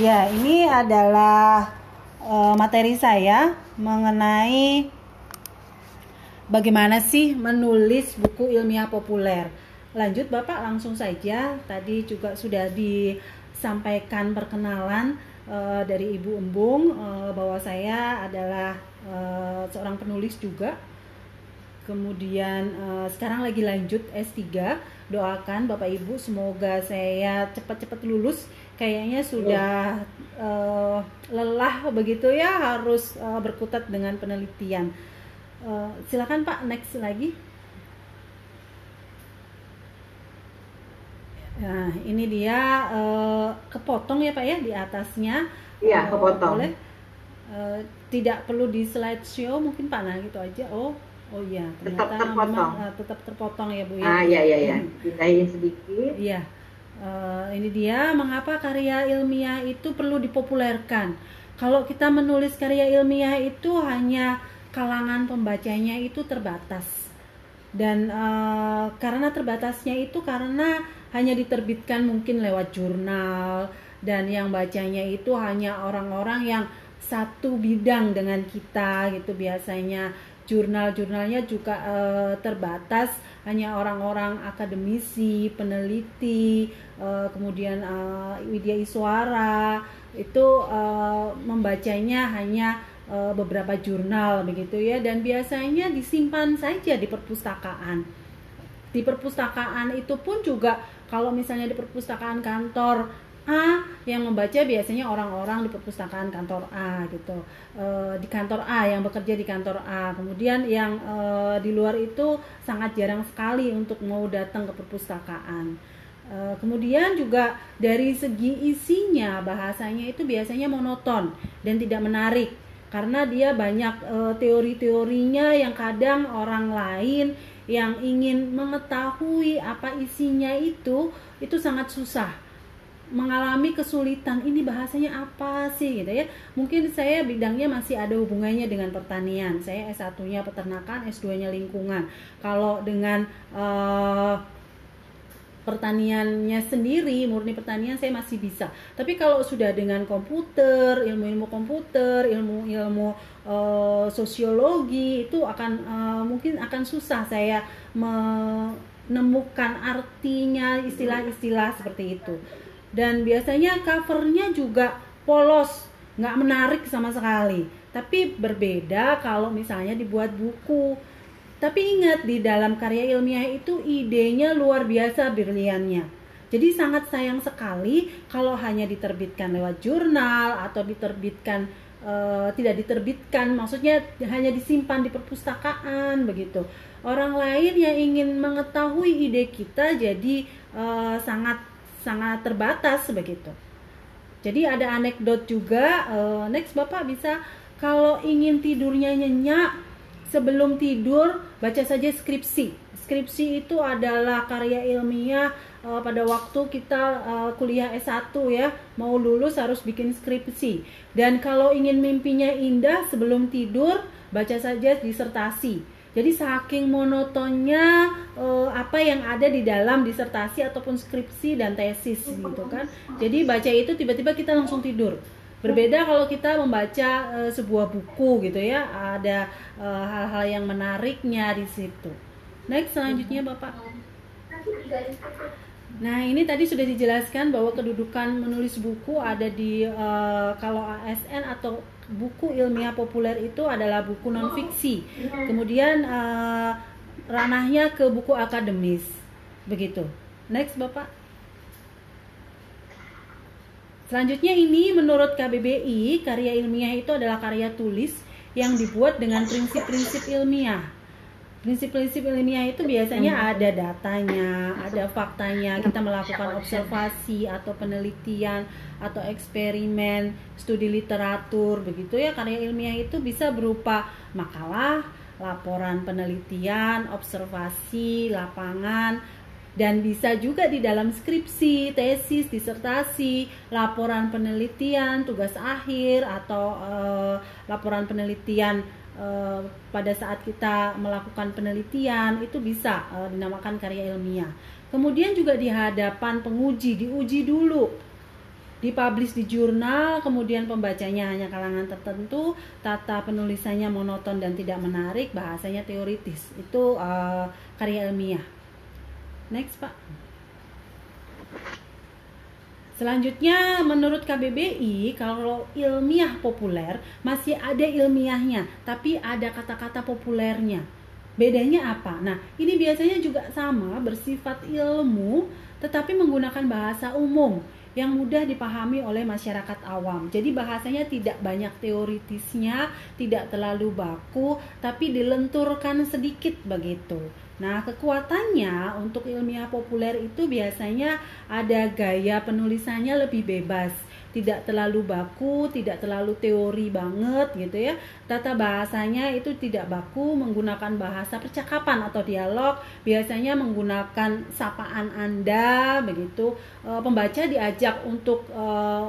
Ya, ini adalah uh, materi saya mengenai bagaimana sih menulis buku ilmiah populer. Lanjut Bapak langsung saja. Tadi juga sudah disampaikan perkenalan uh, dari Ibu Embung uh, bahwa saya adalah uh, seorang penulis juga kemudian sekarang lagi lanjut S3 doakan Bapak Ibu semoga saya cepat-cepat lulus kayaknya sudah uh, lelah begitu ya harus uh, berkutat dengan penelitian uh, silakan Pak next lagi Nah, ini dia uh, kepotong ya Pak ya di atasnya. Iya, kepotong. Boleh. Uh, tidak perlu di slideshow mungkin Pak nah gitu aja. Oh, Oh iya, ternyata tetap terpotong. Memang, uh, tetap terpotong ya Bu ya. Ah iya iya iya. Hmm. Pindahin sedikit. Iya. Uh, ini dia mengapa karya ilmiah itu perlu dipopulerkan. Kalau kita menulis karya ilmiah itu hanya kalangan pembacanya itu terbatas. Dan uh, karena terbatasnya itu karena hanya diterbitkan mungkin lewat jurnal dan yang bacanya itu hanya orang-orang yang satu bidang dengan kita gitu biasanya jurnal-jurnalnya juga uh, terbatas hanya orang-orang akademisi, peneliti, uh, kemudian uh, Widya Iswara itu uh, membacanya hanya uh, beberapa jurnal begitu ya dan biasanya disimpan saja di perpustakaan. Di perpustakaan itu pun juga kalau misalnya di perpustakaan kantor A yang membaca biasanya orang-orang di perpustakaan kantor A gitu. E, di kantor A yang bekerja di kantor A. Kemudian yang e, di luar itu sangat jarang sekali untuk mau datang ke perpustakaan. E, kemudian juga dari segi isinya bahasanya itu biasanya monoton dan tidak menarik. Karena dia banyak e, teori-teorinya yang kadang orang lain yang ingin mengetahui apa isinya itu itu sangat susah mengalami kesulitan ini bahasanya apa sih? gitu ya. Mungkin saya bidangnya masih ada hubungannya dengan pertanian. Saya S1-nya peternakan S2-nya lingkungan. Kalau dengan uh, pertaniannya sendiri murni pertanian saya masih bisa. Tapi kalau sudah dengan komputer ilmu-ilmu komputer ilmu-ilmu uh, sosiologi itu akan uh, mungkin akan susah saya menemukan artinya istilah-istilah seperti itu dan biasanya covernya juga polos nggak menarik sama sekali. Tapi berbeda kalau misalnya dibuat buku. Tapi ingat di dalam karya ilmiah itu idenya luar biasa briliannya. Jadi sangat sayang sekali kalau hanya diterbitkan lewat jurnal atau diterbitkan uh, tidak diterbitkan maksudnya hanya disimpan di perpustakaan begitu. Orang lain yang ingin mengetahui ide kita jadi uh, sangat sangat terbatas begitu. Jadi ada anekdot juga. Uh, next Bapak bisa kalau ingin tidurnya nyenyak sebelum tidur baca saja skripsi. Skripsi itu adalah karya ilmiah uh, pada waktu kita uh, kuliah S1 ya, mau lulus harus bikin skripsi. Dan kalau ingin mimpinya indah sebelum tidur baca saja disertasi jadi saking monotonnya uh, apa yang ada di dalam disertasi ataupun skripsi dan tesis gitu kan. Jadi baca itu tiba-tiba kita langsung tidur. Berbeda kalau kita membaca uh, sebuah buku gitu ya, ada eh, hal-hal uh, yang menariknya di situ. Next selanjutnya Bapak. Nah, ini tadi sudah dijelaskan bahwa kedudukan menulis buku ada di uh, kalau ASN atau buku ilmiah populer itu adalah buku non fiksi. Kemudian uh, ranahnya ke buku akademis. Begitu. Next, Bapak. Selanjutnya ini menurut KBBI, karya ilmiah itu adalah karya tulis yang dibuat dengan prinsip-prinsip ilmiah prinsip-prinsip ilmiah itu biasanya hmm. ada datanya, ada faktanya, kita melakukan observasi atau penelitian atau eksperimen, studi literatur, begitu ya. Karya ilmiah itu bisa berupa makalah, laporan penelitian, observasi, lapangan, dan bisa juga di dalam skripsi, tesis, disertasi, laporan penelitian, tugas akhir atau uh, laporan penelitian Eh, pada saat kita melakukan penelitian itu bisa uh, dinamakan karya ilmiah. Kemudian juga di hadapan penguji diuji dulu. dipublish di jurnal, kemudian pembacanya hanya kalangan tertentu, tata penulisannya monoton dan tidak menarik, bahasanya teoritis. Itu uh, karya ilmiah. Next, Pak. Selanjutnya, menurut KBBI, kalau ilmiah populer masih ada ilmiahnya, tapi ada kata-kata populernya. Bedanya apa? Nah, ini biasanya juga sama, bersifat ilmu, tetapi menggunakan bahasa umum yang mudah dipahami oleh masyarakat awam. Jadi bahasanya tidak banyak teoritisnya, tidak terlalu baku, tapi dilenturkan sedikit begitu. Nah, kekuatannya untuk ilmiah populer itu biasanya ada gaya penulisannya lebih bebas, tidak terlalu baku, tidak terlalu teori banget gitu ya. Tata bahasanya itu tidak baku, menggunakan bahasa percakapan atau dialog, biasanya menggunakan sapaan Anda begitu. E, pembaca diajak untuk e,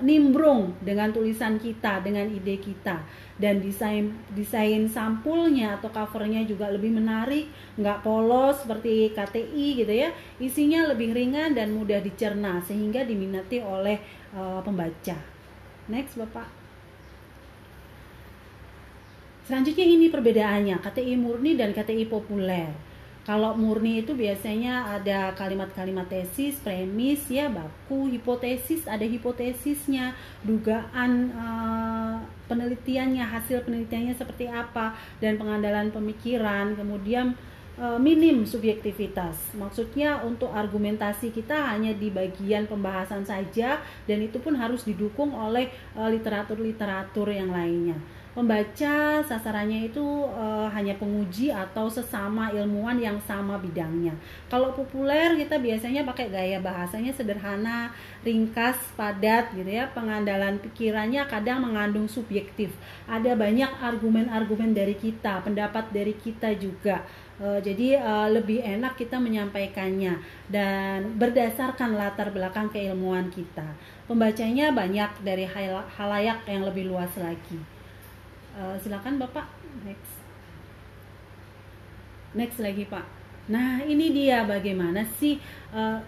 nimbrung dengan tulisan kita, dengan ide kita dan desain desain sampulnya atau covernya juga lebih menarik nggak polos seperti KTI gitu ya. Isinya lebih ringan dan mudah dicerna sehingga diminati oleh uh, pembaca. Next bapak. Selanjutnya ini perbedaannya KTI murni dan KTI populer kalau murni itu biasanya ada kalimat-kalimat tesis, premis, ya baku, hipotesis, ada hipotesisnya, dugaan uh, penelitiannya, hasil penelitiannya seperti apa, dan pengandalan pemikiran, kemudian uh, minim subjektivitas. Maksudnya untuk argumentasi kita hanya di bagian pembahasan saja, dan itu pun harus didukung oleh eh, literatur-literatur yang lainnya pembaca sasarannya itu uh, hanya penguji atau sesama ilmuwan yang sama bidangnya. Kalau populer kita biasanya pakai gaya bahasanya sederhana, ringkas, padat gitu ya. Pengandalan pikirannya kadang mengandung subjektif. Ada banyak argumen-argumen dari kita, pendapat dari kita juga. Uh, jadi uh, lebih enak kita menyampaikannya dan berdasarkan latar belakang keilmuan kita. Pembacanya banyak dari halayak yang lebih luas lagi. Uh, silakan Bapak next. Next lagi Pak. Nah ini dia bagaimana sih uh,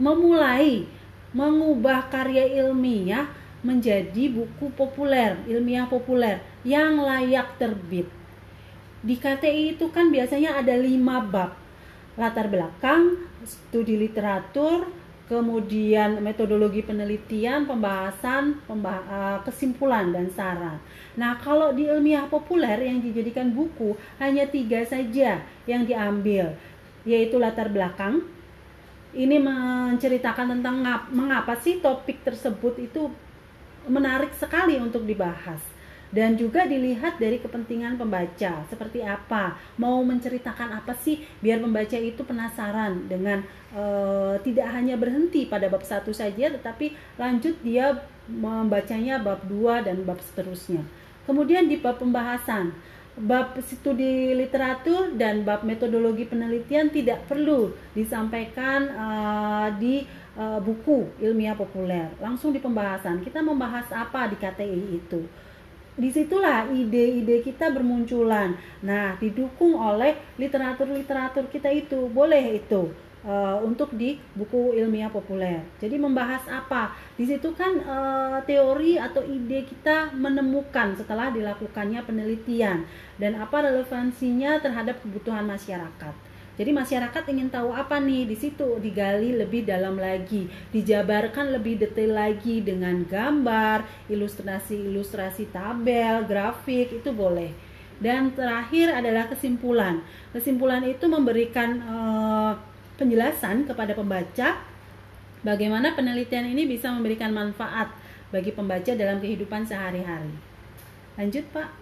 memulai mengubah karya ilmiah menjadi buku populer, ilmiah populer yang layak terbit. Di KTI itu kan biasanya ada lima bab latar belakang, studi literatur, kemudian metodologi penelitian, pembahasan, pembah eh, kesimpulan dan saran. Nah, kalau di ilmiah populer yang dijadikan buku hanya tiga saja yang diambil, yaitu latar belakang. Ini menceritakan tentang mengapa sih topik tersebut itu menarik sekali untuk dibahas dan juga dilihat dari kepentingan pembaca. Seperti apa? Mau menceritakan apa sih? Biar pembaca itu penasaran dengan e, tidak hanya berhenti pada bab satu saja tetapi lanjut dia membacanya bab dua dan bab seterusnya. Kemudian di bab pembahasan. Bab studi literatur dan bab metodologi penelitian tidak perlu disampaikan uh, di uh, buku ilmiah populer. Langsung di pembahasan. Kita membahas apa di KTI itu di situlah ide-ide kita bermunculan. Nah, didukung oleh literatur-literatur kita itu, boleh itu uh, untuk di buku ilmiah populer. Jadi membahas apa? Di situ kan uh, teori atau ide kita menemukan setelah dilakukannya penelitian dan apa relevansinya terhadap kebutuhan masyarakat. Jadi masyarakat ingin tahu apa nih di situ digali lebih dalam lagi, dijabarkan lebih detail lagi dengan gambar, ilustrasi-ilustrasi tabel, grafik itu boleh. Dan terakhir adalah kesimpulan. Kesimpulan itu memberikan uh, penjelasan kepada pembaca bagaimana penelitian ini bisa memberikan manfaat bagi pembaca dalam kehidupan sehari-hari. Lanjut, Pak.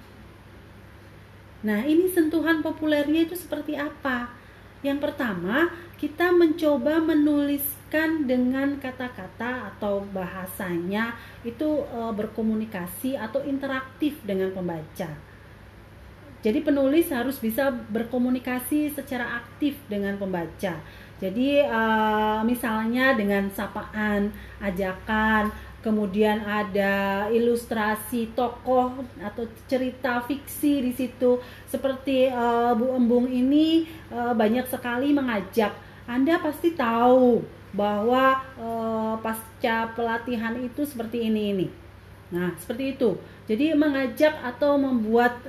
Nah, ini sentuhan populernya itu seperti apa? Yang pertama, kita mencoba menuliskan dengan kata-kata atau bahasanya itu e, berkomunikasi atau interaktif dengan pembaca. Jadi penulis harus bisa berkomunikasi secara aktif dengan pembaca. Jadi e, misalnya dengan sapaan, ajakan, kemudian ada ilustrasi tokoh atau cerita fiksi di situ seperti uh, Bu Embung ini uh, banyak sekali mengajak Anda pasti tahu bahwa uh, pasca pelatihan itu seperti ini ini. Nah, seperti itu. Jadi mengajak atau membuat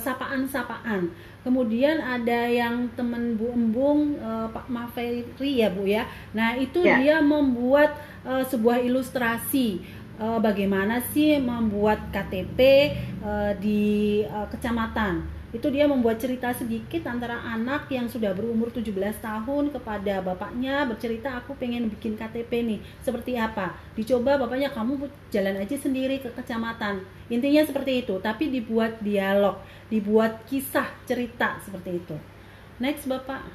sapaan-sapaan. Kemudian ada yang teman Bu Embung uh, Pak Maferi ya Bu ya. Nah, itu ya. dia membuat uh, sebuah ilustrasi uh, bagaimana sih membuat KTP uh, di uh, kecamatan itu dia membuat cerita sedikit antara anak yang sudah berumur 17 tahun kepada bapaknya bercerita aku pengen bikin KTP nih. Seperti apa? Dicoba bapaknya kamu jalan aja sendiri ke kecamatan. Intinya seperti itu tapi dibuat dialog dibuat kisah cerita seperti itu. Next bapak.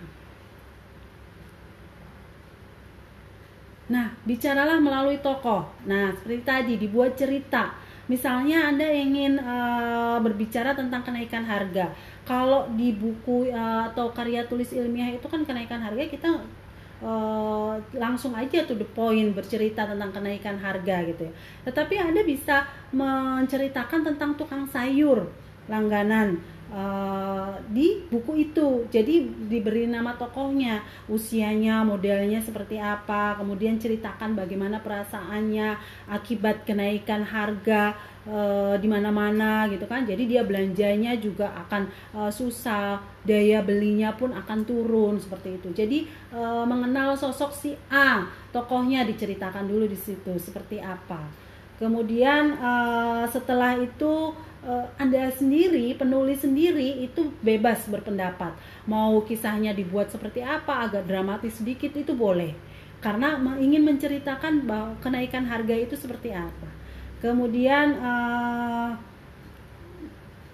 Nah, bicaralah melalui tokoh. Nah, seperti tadi dibuat cerita Misalnya Anda ingin uh, berbicara tentang kenaikan harga. Kalau di buku uh, atau karya tulis ilmiah itu kan kenaikan harga kita uh, langsung aja tuh the point bercerita tentang kenaikan harga gitu ya. Tetapi Anda bisa menceritakan tentang tukang sayur langganan uh, di buku itu. Jadi diberi nama tokohnya, usianya, modelnya seperti apa, kemudian ceritakan bagaimana perasaannya akibat kenaikan harga uh, di mana-mana gitu kan. Jadi dia belanjanya juga akan uh, susah, daya belinya pun akan turun seperti itu. Jadi uh, mengenal sosok si A, tokohnya diceritakan dulu di situ seperti apa. Kemudian uh, setelah itu uh, Anda sendiri, penulis sendiri itu bebas berpendapat. Mau kisahnya dibuat seperti apa, agak dramatis sedikit itu boleh. Karena ingin menceritakan bahwa kenaikan harga itu seperti apa. Kemudian uh,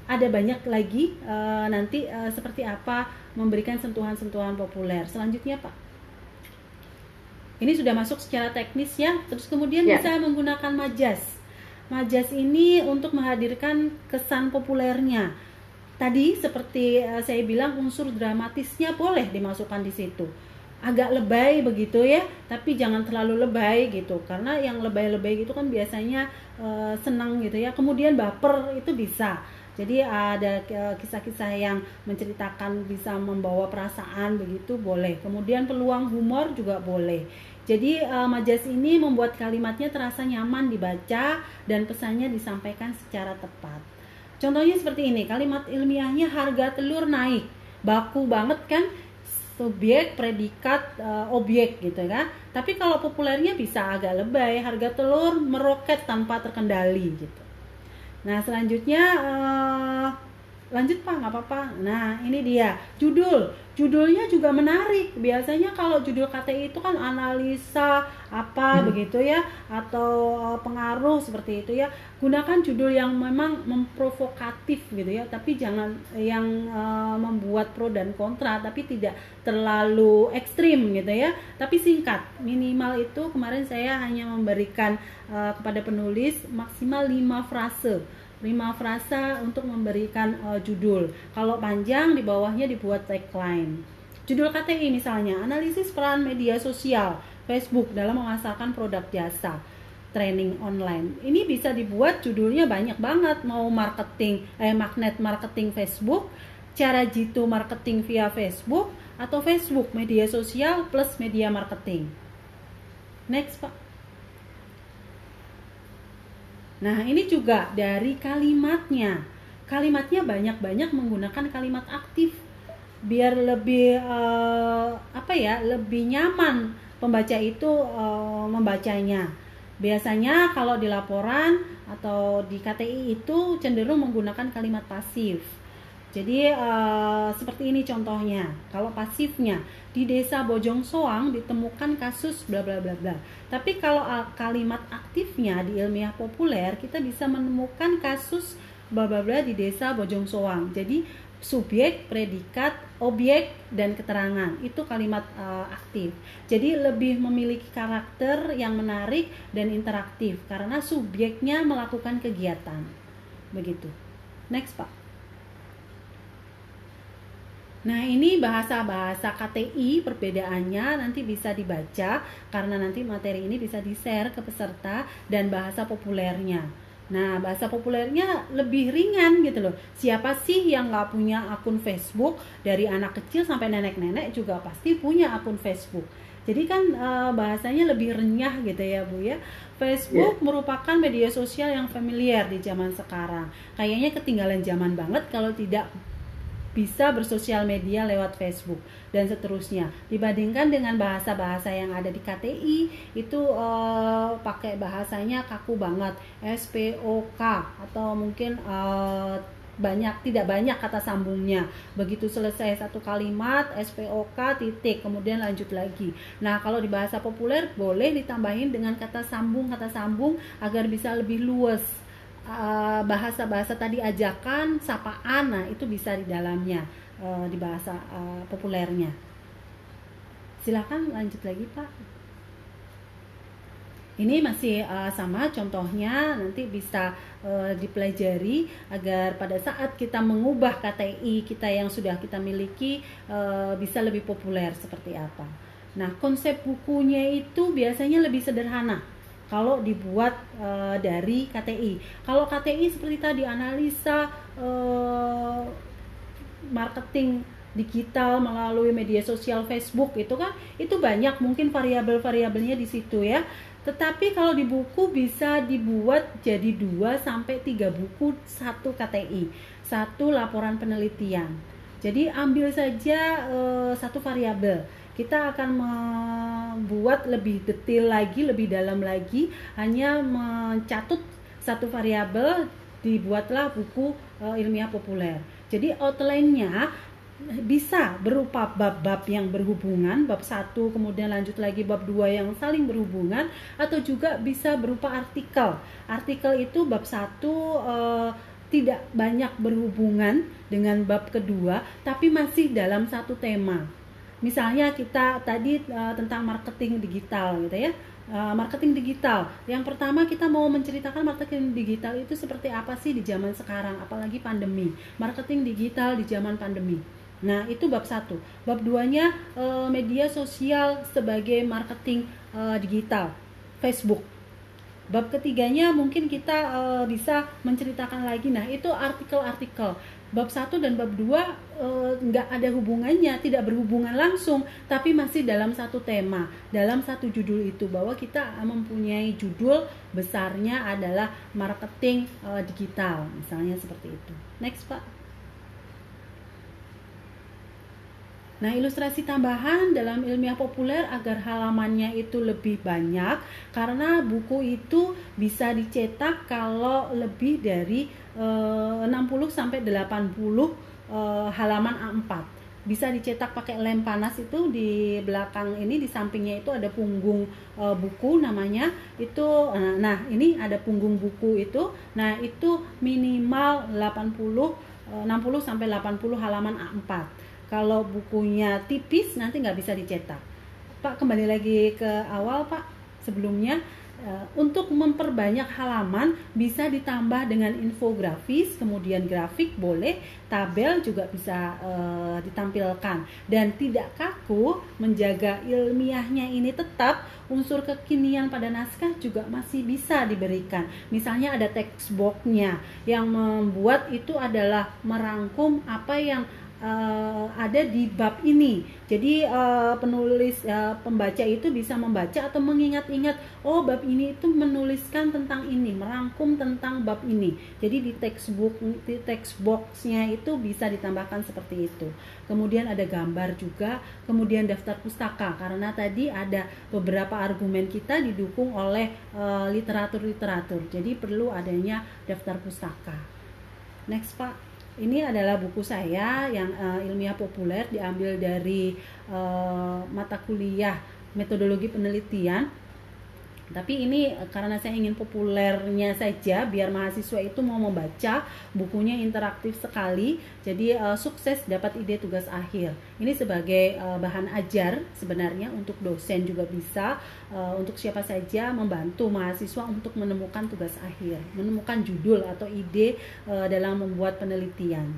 ada banyak lagi uh, nanti uh, seperti apa memberikan sentuhan-sentuhan populer. Selanjutnya, Pak. Ini sudah masuk secara teknis ya. Terus kemudian ya. bisa menggunakan majas Majas ini untuk menghadirkan kesan populernya. Tadi seperti uh, saya bilang unsur dramatisnya boleh dimasukkan di situ. Agak lebay begitu ya, tapi jangan terlalu lebay gitu. Karena yang lebay-lebay gitu kan biasanya uh, senang gitu ya. Kemudian baper itu bisa. Jadi ada eh, kisah-kisah yang menceritakan bisa membawa perasaan begitu boleh. Kemudian peluang humor juga boleh. Jadi uh, majas ini membuat kalimatnya terasa nyaman dibaca dan pesannya disampaikan secara tepat. Contohnya seperti ini, kalimat ilmiahnya harga telur naik. Baku banget kan? Subjek, predikat, uh, objek gitu kan. Tapi kalau populernya bisa agak lebay, harga telur meroket tanpa terkendali gitu. Nah, selanjutnya uh, lanjut Pak, nggak apa-apa. Nah, ini dia. Judul. Judulnya juga menarik. Biasanya kalau judul KTI itu kan analisa apa hmm. begitu ya atau uh, pengaruh seperti itu ya. Gunakan judul yang memang memprovokatif gitu ya. Tapi jangan yang uh, membuat pro dan kontra tapi tidak terlalu ekstrim gitu ya. Tapi singkat. Minimal itu kemarin saya hanya memberikan uh, kepada penulis maksimal 5 frase lima frasa untuk memberikan uh, judul. Kalau panjang di bawahnya dibuat tagline. Judul KTI misalnya, analisis peran media sosial Facebook dalam memasarkan produk jasa training online. Ini bisa dibuat judulnya banyak banget, mau marketing eh magnet marketing Facebook, cara jitu marketing via Facebook atau Facebook media sosial plus media marketing. Next, Pak. Nah, ini juga dari kalimatnya. Kalimatnya banyak-banyak menggunakan kalimat aktif biar lebih uh, apa ya, lebih nyaman pembaca itu uh, membacanya. Biasanya kalau di laporan atau di KTI itu cenderung menggunakan kalimat pasif. Jadi uh, seperti ini contohnya. Kalau pasifnya di desa Bojong Soang ditemukan kasus bla bla bla bla. Tapi kalau uh, kalimat aktifnya di ilmiah populer kita bisa menemukan kasus bla bla bla di desa Bojong Soang. Jadi subjek, predikat, objek dan keterangan itu kalimat uh, aktif. Jadi lebih memiliki karakter yang menarik dan interaktif karena subjeknya melakukan kegiatan. Begitu. Next, Pak. Nah, ini bahasa-bahasa KTI perbedaannya nanti bisa dibaca karena nanti materi ini bisa di-share ke peserta dan bahasa populernya. Nah, bahasa populernya lebih ringan gitu loh. Siapa sih yang nggak punya akun Facebook? Dari anak kecil sampai nenek-nenek juga pasti punya akun Facebook. Jadi kan uh, bahasanya lebih renyah gitu ya Bu ya. Facebook yeah. merupakan media sosial yang familiar di zaman sekarang. Kayaknya ketinggalan zaman banget kalau tidak bisa bersosial media lewat Facebook dan seterusnya. Dibandingkan dengan bahasa-bahasa yang ada di KTI itu uh, pakai bahasanya kaku banget, SPOK atau mungkin uh, banyak tidak banyak kata sambungnya. Begitu selesai satu kalimat SPOK titik kemudian lanjut lagi. Nah kalau di bahasa populer boleh ditambahin dengan kata sambung kata sambung agar bisa lebih luas eh, bahasa-bahasa tadi ajakan sapaan nah itu bisa di dalamnya uh, di bahasa uh, populernya. Silakan lanjut lagi pak. Ini masih uh, sama contohnya nanti bisa uh, dipelajari agar pada saat kita mengubah KTI kita yang sudah kita miliki uh, bisa lebih populer seperti apa. Nah, konsep bukunya itu biasanya lebih sederhana kalau dibuat uh, dari KTI. Kalau KTI seperti tadi analisa uh, marketing digital melalui media sosial Facebook itu kan itu banyak mungkin variabel-variabelnya di situ ya tetapi kalau di buku bisa dibuat jadi 2 sampai 3 buku satu KTI, satu laporan penelitian. Jadi ambil saja e, satu variabel. Kita akan membuat lebih detail lagi, lebih dalam lagi, hanya mencatut satu variabel dibuatlah buku e, ilmiah populer. Jadi outline-nya bisa berupa bab-bab yang berhubungan, bab satu kemudian lanjut lagi bab dua yang saling berhubungan atau juga bisa berupa artikel. Artikel itu bab satu e, tidak banyak berhubungan dengan bab kedua tapi masih dalam satu tema. Misalnya kita tadi e, tentang marketing digital gitu ya. E, marketing digital. Yang pertama kita mau menceritakan marketing digital itu seperti apa sih di zaman sekarang apalagi pandemi. Marketing digital di zaman pandemi Nah, itu bab satu. Bab duanya e, media sosial sebagai marketing e, digital, Facebook. Bab ketiganya mungkin kita e, bisa menceritakan lagi. Nah, itu artikel-artikel. Bab satu dan bab dua e, nggak ada hubungannya, tidak berhubungan langsung, tapi masih dalam satu tema, dalam satu judul itu bahwa kita mempunyai judul besarnya adalah marketing e, digital, misalnya seperti itu. Next, Pak. Nah, ilustrasi tambahan dalam ilmiah populer agar halamannya itu lebih banyak karena buku itu bisa dicetak kalau lebih dari eh, 60 sampai 80 eh, halaman A4. Bisa dicetak pakai lem panas itu di belakang ini di sampingnya itu ada punggung e, buku namanya. Itu eh, nah ini ada punggung buku itu. Nah itu minimal 80 60 sampai 80 halaman A4 kalau bukunya tipis nanti nggak bisa dicetak. Pak kembali lagi ke awal Pak. Sebelumnya eh, untuk memperbanyak halaman bisa ditambah dengan infografis, kemudian grafik boleh, tabel juga bisa e, ditampilkan. Dan tidak kaku menjaga ilmiahnya ini tetap unsur kekinian pada naskah juga masih bisa diberikan. Misalnya ada textbooknya. Yang membuat itu adalah merangkum apa yang uh, ada di bab ini. Jadi uh, penulis uh, pembaca itu bisa membaca atau mengingat-ingat, oh bab ini itu menuliskan tentang ini, merangkum tentang bab ini. Jadi di textbook di textboxnya itu bisa ditambahkan seperti itu. Kemudian ada gambar juga, kemudian daftar pustaka karena tadi ada beberapa argumen kita didukung oleh literatur-literatur. Jadi perlu adanya daftar pustaka. Next Pak ini adalah buku saya yang uh, ilmiah populer diambil dari uh, mata kuliah metodologi penelitian tapi ini eh, karena saya ingin populernya saja biar mahasiswa itu mau membaca bukunya interaktif sekali jadi uh, sukses dapat ide tugas akhir. Ini sebagai uh, bahan ajar sebenarnya untuk dosen juga bisa uh, untuk siapa saja membantu mahasiswa untuk menemukan tugas akhir menemukan judul atau ide uh, dalam membuat penelitian.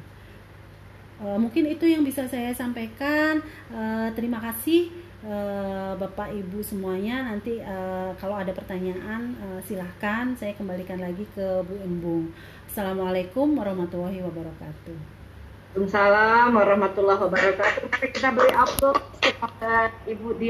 Uh, mungkin itu yang bisa saya sampaikan. Uh, terima kasih Eh, Bapak Ibu semuanya nanti uh, kalau ada pertanyaan uh, silahkan saya kembalikan lagi ke Bu Embung. Assalamualaikum warahmatullahi wabarakatuh. Waalaikumsalam warahmatullahi wabarakatuh. Kita beri upload kepada Ibu Dia.